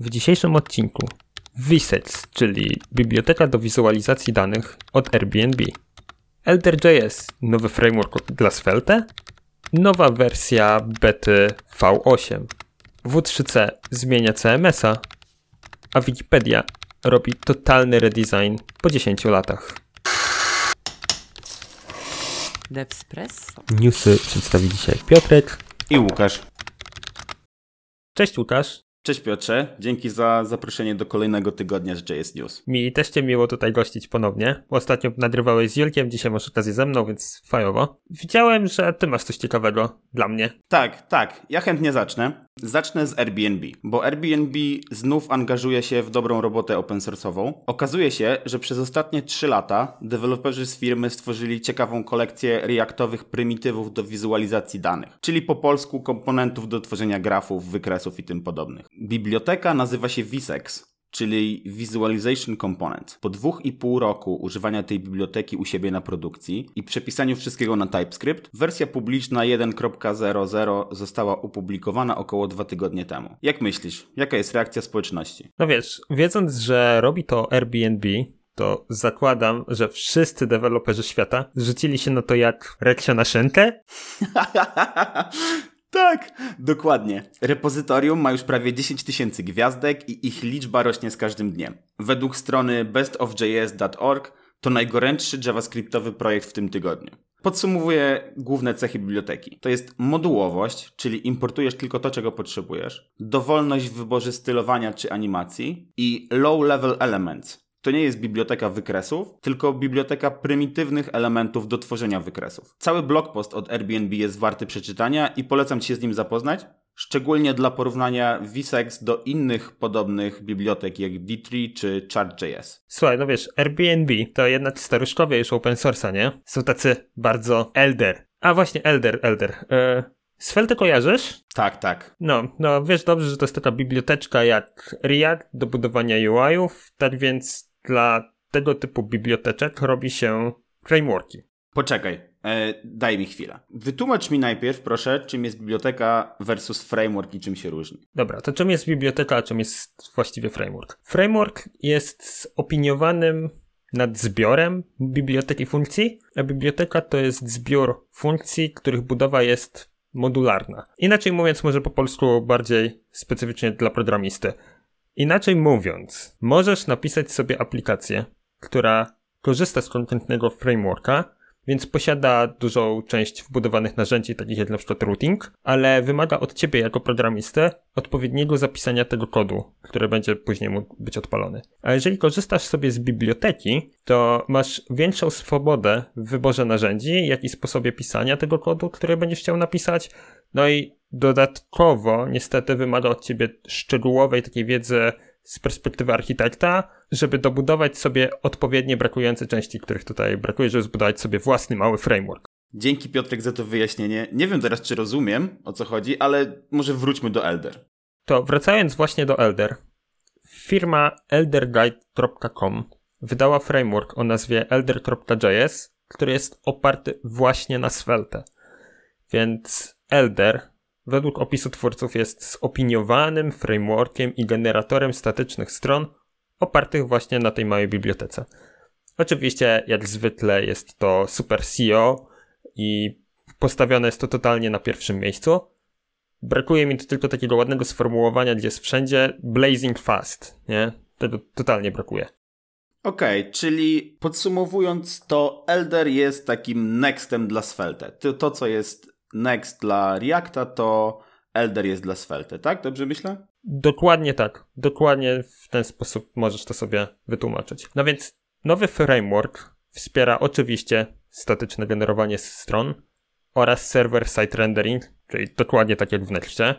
W dzisiejszym odcinku Visets, czyli biblioteka do wizualizacji danych od Airbnb. Elder.js, nowy framework dla Svelte, nowa wersja bety V8. W3C zmienia CMS-a, a Wikipedia robi totalny redesign po 10 latach. Devspresso. Newsy przedstawi dzisiaj Piotrek. I Łukasz. Cześć Łukasz. Cześć Piotrze, dzięki za zaproszenie do kolejnego tygodnia z JS News. Mi też cię miło tutaj gościć ponownie. Ostatnio nagrywałeś z Julkiem, dzisiaj masz okazję ze mną, więc fajowo. Widziałem, że ty masz coś ciekawego dla mnie. Tak, tak, ja chętnie zacznę. Zacznę z Airbnb, bo Airbnb znów angażuje się w dobrą robotę open source'ową. Okazuje się, że przez ostatnie 3 lata deweloperzy z firmy stworzyli ciekawą kolekcję reaktowych prymitywów do wizualizacji danych, czyli po polsku komponentów do tworzenia grafów, wykresów i tym podobnych. Biblioteka nazywa się Visex, czyli Visualization Component. Po dwóch i pół roku używania tej biblioteki u siebie na produkcji i przepisaniu wszystkiego na TypeScript, wersja publiczna 1.00 została opublikowana około dwa tygodnie temu. Jak myślisz, jaka jest reakcja społeczności? No wiesz, wiedząc, że robi to Airbnb, to zakładam, że wszyscy deweloperzy świata rzucili się na to jak reksio na szynkę. Tak, dokładnie. Repozytorium ma już prawie 10 tysięcy gwiazdek i ich liczba rośnie z każdym dniem. Według strony bestofjs.org to najgorętszy javascriptowy projekt w tym tygodniu. Podsumowuję główne cechy biblioteki. To jest modułowość, czyli importujesz tylko to, czego potrzebujesz, dowolność w wyborze stylowania czy animacji i low-level elements, to nie jest biblioteka wykresów, tylko biblioteka prymitywnych elementów do tworzenia wykresów. Cały blog post od Airbnb jest warty przeczytania i polecam Ci się z nim zapoznać, szczególnie dla porównania Visex do innych podobnych bibliotek jak D3 czy Chart.js. Słuchaj, no wiesz, Airbnb to jednak staruszkowie już open source'a, nie? Są tacy bardzo elder. A właśnie, elder, elder. Eee, Svelte kojarzysz? Tak, tak. No, no wiesz dobrze, że to jest taka biblioteczka jak React do budowania UI-ów, tak więc dla tego typu biblioteczek robi się frameworki. Poczekaj, e, daj mi chwilę. Wytłumacz mi najpierw, proszę, czym jest biblioteka versus framework i czym się różni. Dobra, to czym jest biblioteka, a czym jest właściwie framework? Framework jest opiniowanym nad zbiorem biblioteki funkcji, a biblioteka to jest zbiór funkcji, których budowa jest modularna. Inaczej mówiąc, może po polsku bardziej specyficznie dla programisty. Inaczej mówiąc, możesz napisać sobie aplikację, która korzysta z konkretnego frameworka, więc posiada dużą część wbudowanych narzędzi, takich jak na przykład routing, ale wymaga od ciebie jako programisty odpowiedniego zapisania tego kodu, który będzie później mógł być odpalony. A jeżeli korzystasz sobie z biblioteki, to masz większą swobodę w wyborze narzędzi, jak i sposobie pisania tego kodu, który będziesz chciał napisać. No i dodatkowo niestety wymaga od ciebie szczegółowej takiej wiedzy z perspektywy architekta, żeby dobudować sobie odpowiednie brakujące części, których tutaj brakuje, żeby zbudować sobie własny mały framework. Dzięki Piotrek za to wyjaśnienie. Nie wiem teraz, czy rozumiem o co chodzi, ale może wróćmy do Elder. To wracając właśnie do Elder, firma elderguide.com wydała framework o nazwie elder.js, który jest oparty właśnie na Svelte. Więc Elder według opisu twórców jest zopiniowanym frameworkiem i generatorem statycznych stron opartych właśnie na tej małej bibliotece. Oczywiście, jak zwykle, jest to super SEO i postawione jest to totalnie na pierwszym miejscu. Brakuje mi tu tylko takiego ładnego sformułowania, gdzie jest wszędzie blazing fast, nie? Tego totalnie brakuje. Okej, okay, czyli podsumowując, to Elder jest takim nextem dla Svelte. To, to co jest Next dla Reacta, to Elder jest dla Svelte, tak? Dobrze myślę? Dokładnie tak. Dokładnie w ten sposób możesz to sobie wytłumaczyć. No więc nowy framework wspiera oczywiście statyczne generowanie stron oraz server-side rendering, czyli dokładnie tak jak w Nextie.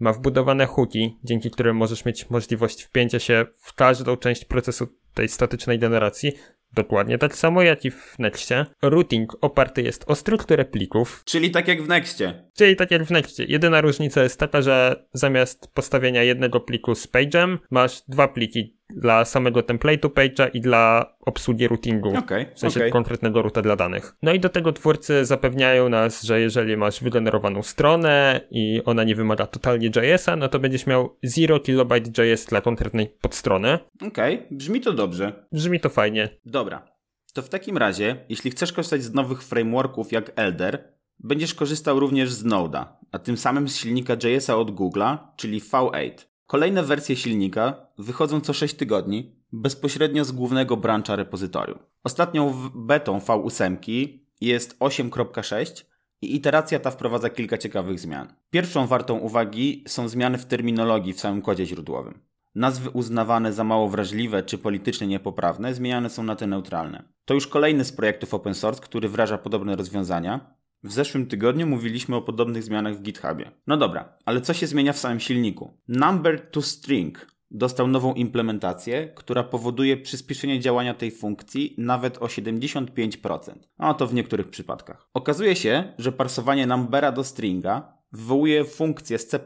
Ma wbudowane hooki, dzięki którym możesz mieć możliwość wpięcia się w każdą część procesu tej statycznej generacji, Dokładnie tak samo jak i w Nextie. Routing oparty jest o strukturę plików. Czyli tak jak w Nextie. Czyli tak jak w Nextie. Jedyna różnica jest taka, że zamiast postawienia jednego pliku z page'em, masz dwa pliki dla samego template'u page'a i dla obsługi routingu. Okay, w sensie okay. konkretnego ruta dla danych. No i do tego twórcy zapewniają nas, że jeżeli masz wygenerowaną stronę i ona nie wymaga totalnie JS-a, no to będziesz miał 0 kilobyte JS dla konkretnej podstrony. Okej, okay, brzmi to dobrze. Brzmi to fajnie. Dobra. To w takim razie, jeśli chcesz korzystać z nowych frameworków jak Elder, będziesz korzystał również z Node'a, a tym samym z silnika JS-a od Google'a, czyli V8. Kolejne wersje silnika wychodzą co 6 tygodni, bezpośrednio z głównego brancha repozytorium. Ostatnią betą V8 jest 8.6 i iteracja ta wprowadza kilka ciekawych zmian. Pierwszą wartą uwagi są zmiany w terminologii w samym kodzie źródłowym. Nazwy uznawane za mało wrażliwe czy politycznie niepoprawne zmieniane są na te neutralne. To już kolejny z projektów open source, który wdraża podobne rozwiązania. W zeszłym tygodniu mówiliśmy o podobnych zmianach w GitHubie. No dobra, ale co się zmienia w samym silniku? Number to string dostał nową implementację, która powoduje przyspieszenie działania tej funkcji nawet o 75%. A to w niektórych przypadkach. Okazuje się, że parsowanie numbera do stringa wywołuje funkcję z C++,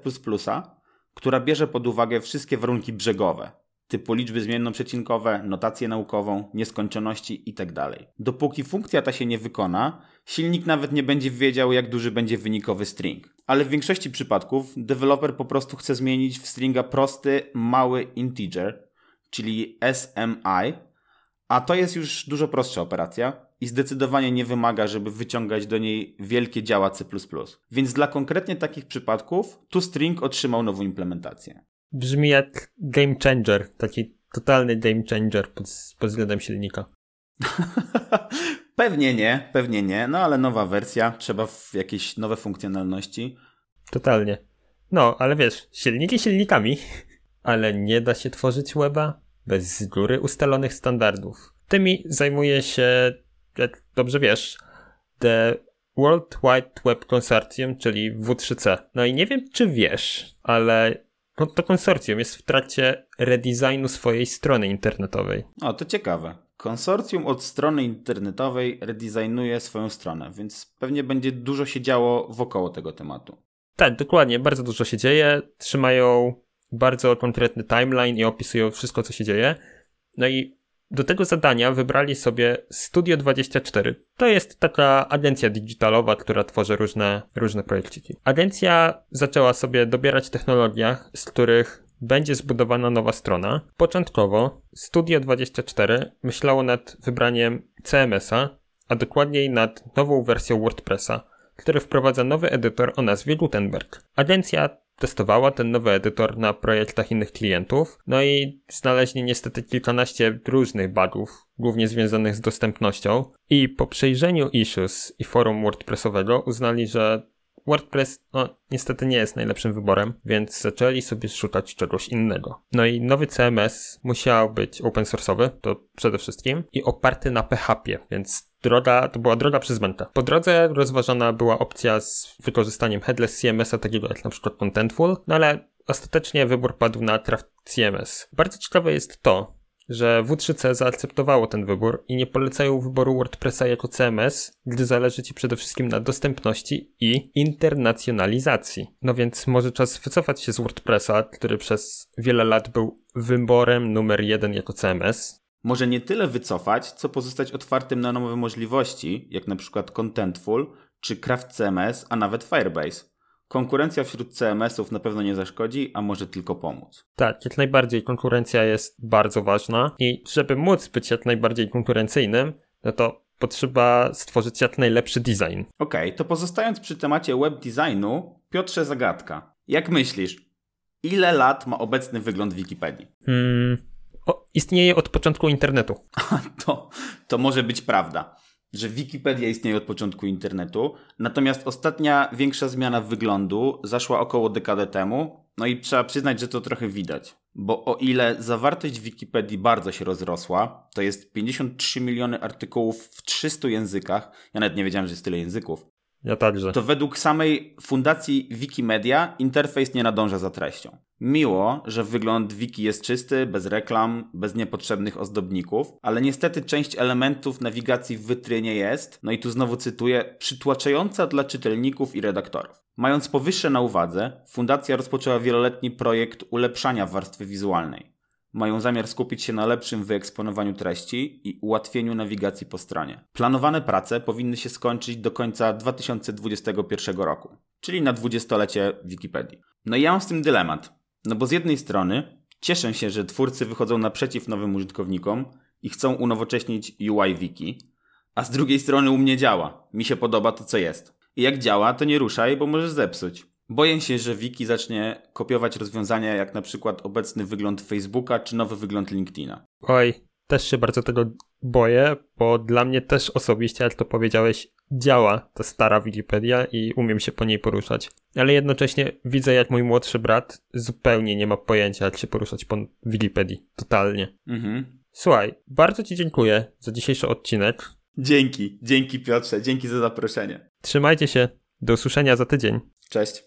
która bierze pod uwagę wszystkie warunki brzegowe, typu liczby zmienno-przecinkowe, notację naukową, nieskończoności itd. Dopóki funkcja ta się nie wykona, silnik nawet nie będzie wiedział, jak duży będzie wynikowy string. Ale w większości przypadków deweloper po prostu chce zmienić w stringa prosty, mały integer, czyli SMI, a to jest już dużo prostsza operacja i zdecydowanie nie wymaga, żeby wyciągać do niej wielkie działa C++. Więc dla konkretnie takich przypadków toString otrzymał nową implementację. Brzmi jak game changer, taki totalny game changer pod, pod względem silnika. pewnie nie, pewnie nie, no ale nowa wersja, trzeba w jakieś nowe funkcjonalności. Totalnie. No, ale wiesz, silniki silnikami, ale nie da się tworzyć weba bez z góry ustalonych standardów. Tymi zajmuje się, jak dobrze wiesz, The World Wide Web Consortium, czyli W3C. No i nie wiem, czy wiesz, ale no to konsorcjum jest w trakcie redesignu swojej strony internetowej. O, to ciekawe. Konsorcjum od strony internetowej redesignuje swoją stronę, więc pewnie będzie dużo się działo wokoło tego tematu. Tak, dokładnie, bardzo dużo się dzieje. Trzymają bardzo konkretny timeline i opisują wszystko, co się dzieje. No i do tego zadania wybrali sobie Studio 24. To jest taka agencja digitalowa, która tworzy różne, różne projekciki. Agencja zaczęła sobie dobierać technologie, z których będzie zbudowana nowa strona. Początkowo Studio 24 myślało nad wybraniem CMS-a, a dokładniej nad nową wersją WordPressa, który wprowadza nowy edytor o nazwie Gutenberg. Agencja testowała ten nowy edytor na projektach innych klientów, no i znaleźli niestety kilkanaście różnych bugów, głównie związanych z dostępnością i po przejrzeniu issues i forum WordPressowego uznali, że WordPress no, niestety nie jest najlepszym wyborem, więc zaczęli sobie szukać czegoś innego. No i nowy CMS musiał być open source'owy, to przede wszystkim, i oparty na PHP, więc droga, to była droga przez mękę. Po drodze rozważana była opcja z wykorzystaniem headless CMS-a, takiego jak na przykład Contentful, no ale ostatecznie wybór padł na Craft CMS. Bardzo ciekawe jest to, że W3C zaakceptowało ten wybór i nie polecają wyboru WordPressa jako CMS, gdy zależy Ci przede wszystkim na dostępności i internacjonalizacji. No więc może czas wycofać się z WordPressa, który przez wiele lat był wyborem numer jeden jako CMS. Może nie tyle wycofać, co pozostać otwartym na nowe możliwości, jak na przykład Contentful czy Craft CMS, a nawet Firebase. Konkurencja wśród CMS-ów na pewno nie zaszkodzi, a może tylko pomóc. Tak, jak najbardziej konkurencja jest bardzo ważna i żeby móc być jak najbardziej konkurencyjnym, no to potrzeba stworzyć jak najlepszy design. Okej, okay, to pozostając przy temacie web designu, Piotrze zagadka. Jak myślisz, ile lat ma obecny wygląd Wikipedii? Hmm, istnieje od początku internetu. to, to może być prawda że Wikipedia istnieje od początku internetu, natomiast ostatnia większa zmiana wyglądu zaszła około dekadę temu, no i trzeba przyznać, że to trochę widać. Bo o ile zawartość Wikipedii bardzo się rozrosła, to jest 53 miliony artykułów w 300 językach, ja nawet nie wiedziałem, że jest tyle języków, ja także. To według samej fundacji Wikimedia interfejs nie nadąża za treścią. Miło, że wygląd wiki jest czysty, bez reklam, bez niepotrzebnych ozdobników, ale niestety część elementów nawigacji w wytrynie jest, no i tu znowu cytuję, przytłaczająca dla czytelników i redaktorów. Mając powyższe na uwadze, fundacja rozpoczęła wieloletni projekt ulepszania warstwy wizualnej. Mają zamiar skupić się na lepszym wyeksponowaniu treści i ułatwieniu nawigacji po stronie. Planowane prace powinny się skończyć do końca 2021 roku, czyli na dwudziestolecie Wikipedii. No i ja mam z tym dylemat, no bo z jednej strony cieszę się, że twórcy wychodzą naprzeciw nowym użytkownikom i chcą unowocześnić UI Wiki, a z drugiej strony u mnie działa. Mi się podoba to, co jest. I jak działa, to nie ruszaj, bo możesz zepsuć. Boję się, że Wiki zacznie kopiować rozwiązania jak na przykład obecny wygląd Facebooka czy nowy wygląd LinkedIna. Oj, też się bardzo tego boję, bo dla mnie też osobiście, jak to powiedziałeś, działa ta stara Wikipedia i umiem się po niej poruszać. Ale jednocześnie widzę, jak mój młodszy brat zupełnie nie ma pojęcia, jak się poruszać po Wikipedii. Totalnie. Mhm. Słuchaj, bardzo Ci dziękuję za dzisiejszy odcinek. Dzięki, dzięki Piotrze, dzięki za zaproszenie. Trzymajcie się. Do usłyszenia za tydzień. Cześć.